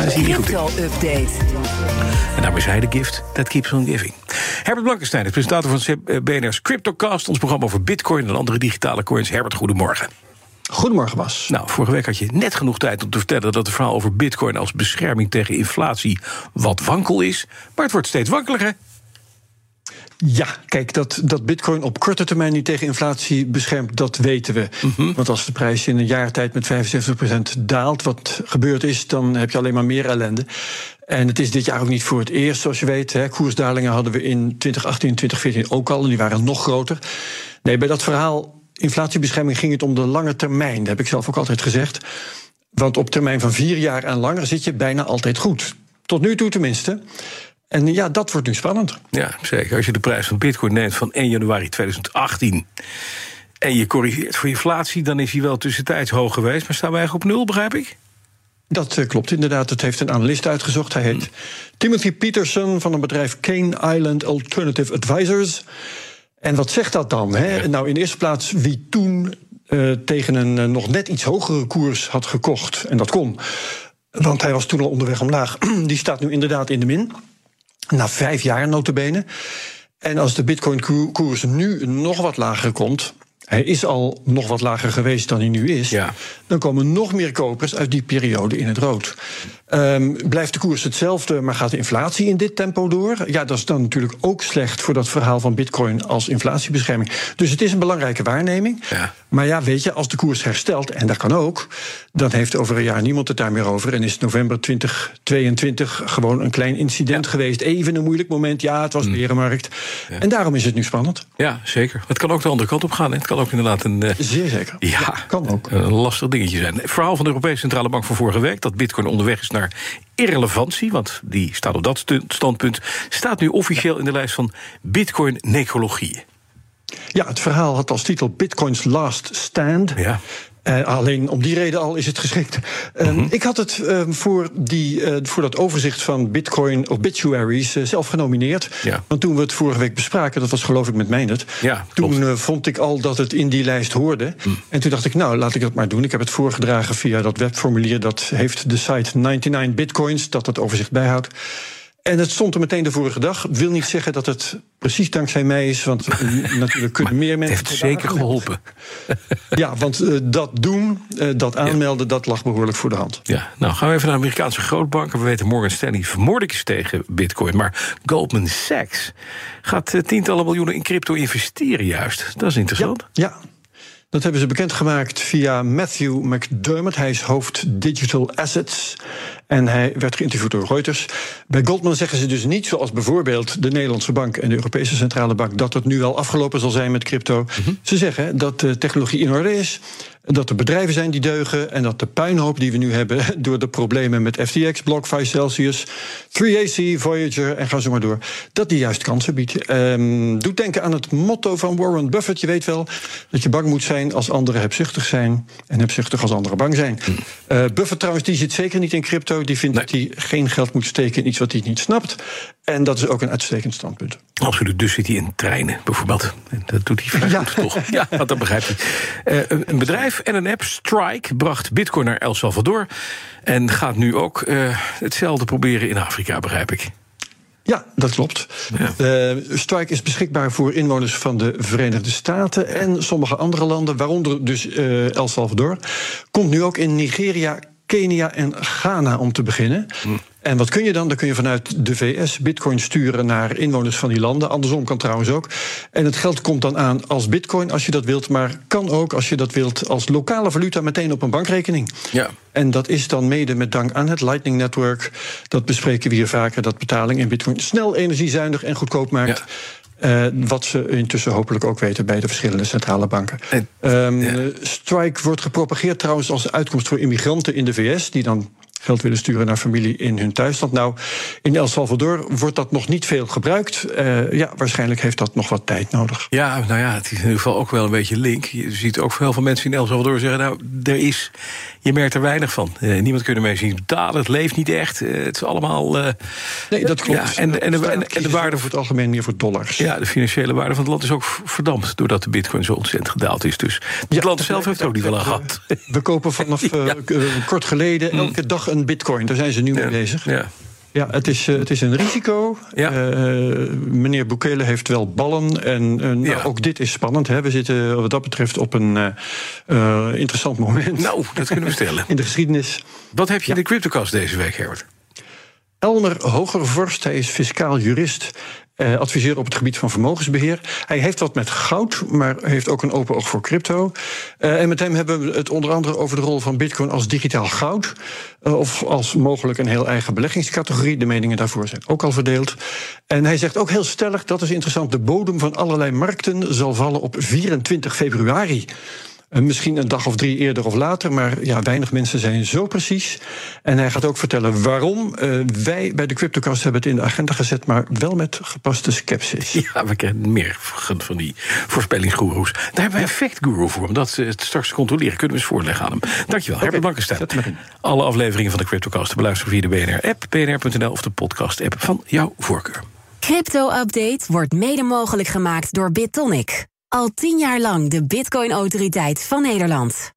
Daar goed in. Crypto-update. En daarmee zei de gift that keeps on giving. Herbert Blankenstein, de presentator van eh, BNR's Cryptocast... ons programma over bitcoin en andere digitale coins. Herbert, goedemorgen. Goedemorgen, Bas. Nou, vorige week had je net genoeg tijd om te vertellen... dat het verhaal over bitcoin als bescherming tegen inflatie wat wankel is. Maar het wordt steeds wankeliger. Ja, kijk, dat, dat bitcoin op korte termijn niet tegen inflatie beschermt, dat weten we. Want als de prijs in een jaar tijd met 75% daalt, wat gebeurd is, dan heb je alleen maar meer ellende. En het is dit jaar ook niet voor het eerst, zoals je weet. Hè. Koersdalingen hadden we in 2018 en 2014 ook al, en die waren nog groter. Nee, bij dat verhaal inflatiebescherming ging het om de lange termijn. Dat heb ik zelf ook altijd gezegd. Want op termijn van vier jaar en langer zit je bijna altijd goed. Tot nu toe tenminste. En ja, dat wordt nu spannend. Ja, zeker. Als je de prijs van bitcoin neemt van 1 januari 2018... en je corrigeert voor inflatie, dan is hij wel tussentijds hoog geweest... maar staan we eigenlijk op nul, begrijp ik? Dat eh, klopt inderdaad. Dat heeft een analist uitgezocht. Hij heet Timothy Peterson van het bedrijf Kane Island Alternative Advisors. En wat zegt dat dan? Hè? Nou, in de eerste plaats wie toen eh, tegen een eh, nog net iets hogere koers had gekocht. En dat kon. Want hij was toen al onderweg omlaag. Die staat nu inderdaad in de min. Na vijf jaar notabene. En als de bitcoin-koers nu nog wat lager komt... hij is al nog wat lager geweest dan hij nu is... Ja. dan komen nog meer kopers uit die periode in het rood. Ehm, blijft de koers hetzelfde, maar gaat de inflatie in dit tempo door? Ja, dat is dan natuurlijk ook slecht voor dat verhaal van bitcoin als inflatiebescherming. Dus het is een belangrijke waarneming. Ja. Maar ja, weet je, als de koers herstelt, en dat kan ook... dan heeft over een jaar niemand het daar meer over... en is november 2022 gewoon een klein incident geweest. Even een moeilijk moment, ja, het was Hmm. berenmarkt. En daarom is het nu spannend. Ja, zeker. Het kan ook de andere kant op gaan. Hè. Het kan ook inderdaad een... eh, Zeer zeker. Ja, kan ook. Een lastig dingetje zijn. Het verhaal van de Europese Centrale Bank van vorige week... dat bitcoin onderweg is naar irrelevantie... want die staat op dat standpunt... staat nu officieel in de lijst van bitcoin-necrologieën. Ja, het verhaal had als titel Bitcoin's Last Stand. Ja. Eh, alleen om die reden al is het geschikt. Eh, Mhm. Ik had het eh, voor, die, eh, voor dat overzicht van Bitcoin obituaries eh, zelf genomineerd. Ja. Want toen we het vorige week bespraken, dat was geloof ik met Meindert. Ja, toen vond ik al dat het in die lijst hoorde. En toen dacht ik, nou, laat ik dat maar doen. Ik heb het voorgedragen via dat webformulier. Dat heeft de site 99 Bitcoins, dat het overzicht bijhoudt. En het stond er meteen de vorige dag. Wil niet zeggen dat het precies dankzij mij is, want eh, natuurlijk kunnen meer Het mensen. heeft worden zeker geholpen. Ja, want eh, dat doen, eh, dat aanmelden, dat lag behoorlijk voor de hand. Ja, nou gaan we even naar de Amerikaanse grootbanken. We weten Morgan Stanley vermoordelijk is tegen bitcoin. Maar Goldman Sachs gaat tientallen miljoenen in crypto investeren juist. Dat is interessant. Ja, dat hebben ze bekendgemaakt via Matthew McDermott. Hij is hoofd Digital Assets. En hij werd geïnterviewd door Reuters. Bij Goldman zeggen ze dus niet, zoals bijvoorbeeld de Nederlandse Bank en de Europese Centrale Bank, dat het nu al afgelopen zal zijn met crypto. Ze zeggen dat de technologie in orde is. Dat er bedrijven zijn die deugen. En dat de puinhoop die we nu hebben door de problemen met FTX, BlockFi, Celsius, 3AC, Voyager en ga zo maar door. Dat die juist kansen biedt. Ehm, doet denken aan het motto van Warren Buffett. Je weet wel dat je bang moet zijn als anderen hebzuchtig zijn. En hebzuchtig als anderen bang zijn. Eh, Buffett trouwens, die zit zeker niet in crypto. Die vindt Nee. dat hij geen geld moet steken in iets wat hij niet snapt. En dat is ook een uitstekend standpunt. Absoluut. Dus zit hij in treinen bijvoorbeeld. En dat doet hij vrij Ja. goed, toch? Ja, want dat begrijpt hij. Eh, een- bedrijf en een app, Strike, bracht bitcoin naar El Salvador. En gaat nu ook eh, hetzelfde proberen in Afrika, begrijp ik. Ja, dat klopt. Eh, Strike is beschikbaar voor inwoners van de Verenigde Staten en sommige andere landen, waaronder dus El Salvador. Komt nu ook in Nigeria, Kenia en Ghana om te beginnen. En wat kun je dan? Dan kun je vanuit de VS bitcoin sturen naar inwoners van die landen. Andersom kan trouwens ook. En het geld komt dan aan als bitcoin als je dat wilt, maar kan ook als je dat wilt als lokale valuta meteen op een bankrekening. Ja. En dat is dan mede met dank aan het Lightning Network. Dat bespreken we hier vaker, dat betaling in bitcoin snel, energiezuinig en goedkoop maakt. Ja. Eh, wat ze intussen hopelijk ook weten bij de verschillende centrale banken. En- Ehm, ja. eh, Strike wordt gepropageerd trouwens als uitkomst voor immigranten in de VS... die dan geld willen sturen naar familie in hun thuisland. Nou, in El Salvador wordt dat nog niet veel gebruikt. Eh, ja, waarschijnlijk heeft dat nog wat tijd nodig. Ja, nou ja, het is in ieder geval ook wel een beetje link. Je ziet ook heel veel mensen in El Salvador zeggen... nou, er is, je merkt er weinig van. Eh, niemand kunnen ermee zien betalen, het leeft niet echt. Eh, het is allemaal... Nee, dat klopt. Ja, en, en, de, en, en de waarde voor het algemeen meer voor dollars. Ja, de financiële waarde van het land is ook verdampt... doordat de bitcoin zo ontzettend gedaald is. Dus het Ja, land zelf heeft er ook niet wel aan gehad. We kopen vanaf kort geleden elke dag een bitcoin. Daar zijn ze nu mee bezig. Ja. Ja, het is, uh, het is een risico. Ja. Uh, meneer Bukele heeft wel ballen. En uh, nou, Ja. ook dit is spannend. Hè. We zitten wat dat betreft op een interessant moment Nou, dat kunnen we stellen. in de geschiedenis. Wat heb je in de CryptoCast deze week, Herbert? Elmer Hogervorst, hij is fiscaal jurist. Uh, adviseur op het gebied van vermogensbeheer. Hij heeft wat met goud, maar heeft ook een open oog voor crypto. Uh, en met hem hebben we het onder andere over de rol van Bitcoin als digitaal goud. Uh, of als mogelijk een heel eigen beleggingscategorie. De meningen daarvoor zijn ook al verdeeld. En hij zegt ook heel stellig: dat is interessant. De bodem van allerlei markten zal vallen op 24 februari. Uh, misschien een dag of drie eerder of later, maar ja, weinig mensen zijn zo precies. En hij gaat ook vertellen waarom. Uh, wij bij de CryptoCast hebben het in de agenda gezet, maar wel met gepaste sceptisch. Ja, we kennen meer van die voorspellingsgoeroes. Daar hebben we een effectguru voor, om dat het straks te controleren. Kunnen we eens voorleggen aan hem. Dankjewel, okay. Herbert Blankenstein. Alle afleveringen van de CryptoCast te beluisteren via de BNR-app, bnr.nl of de podcast-app van jouw voorkeur. Crypto-update wordt mede mogelijk gemaakt door BitTonic. Al tien jaar lang de Bitcoin-autoriteit van Nederland.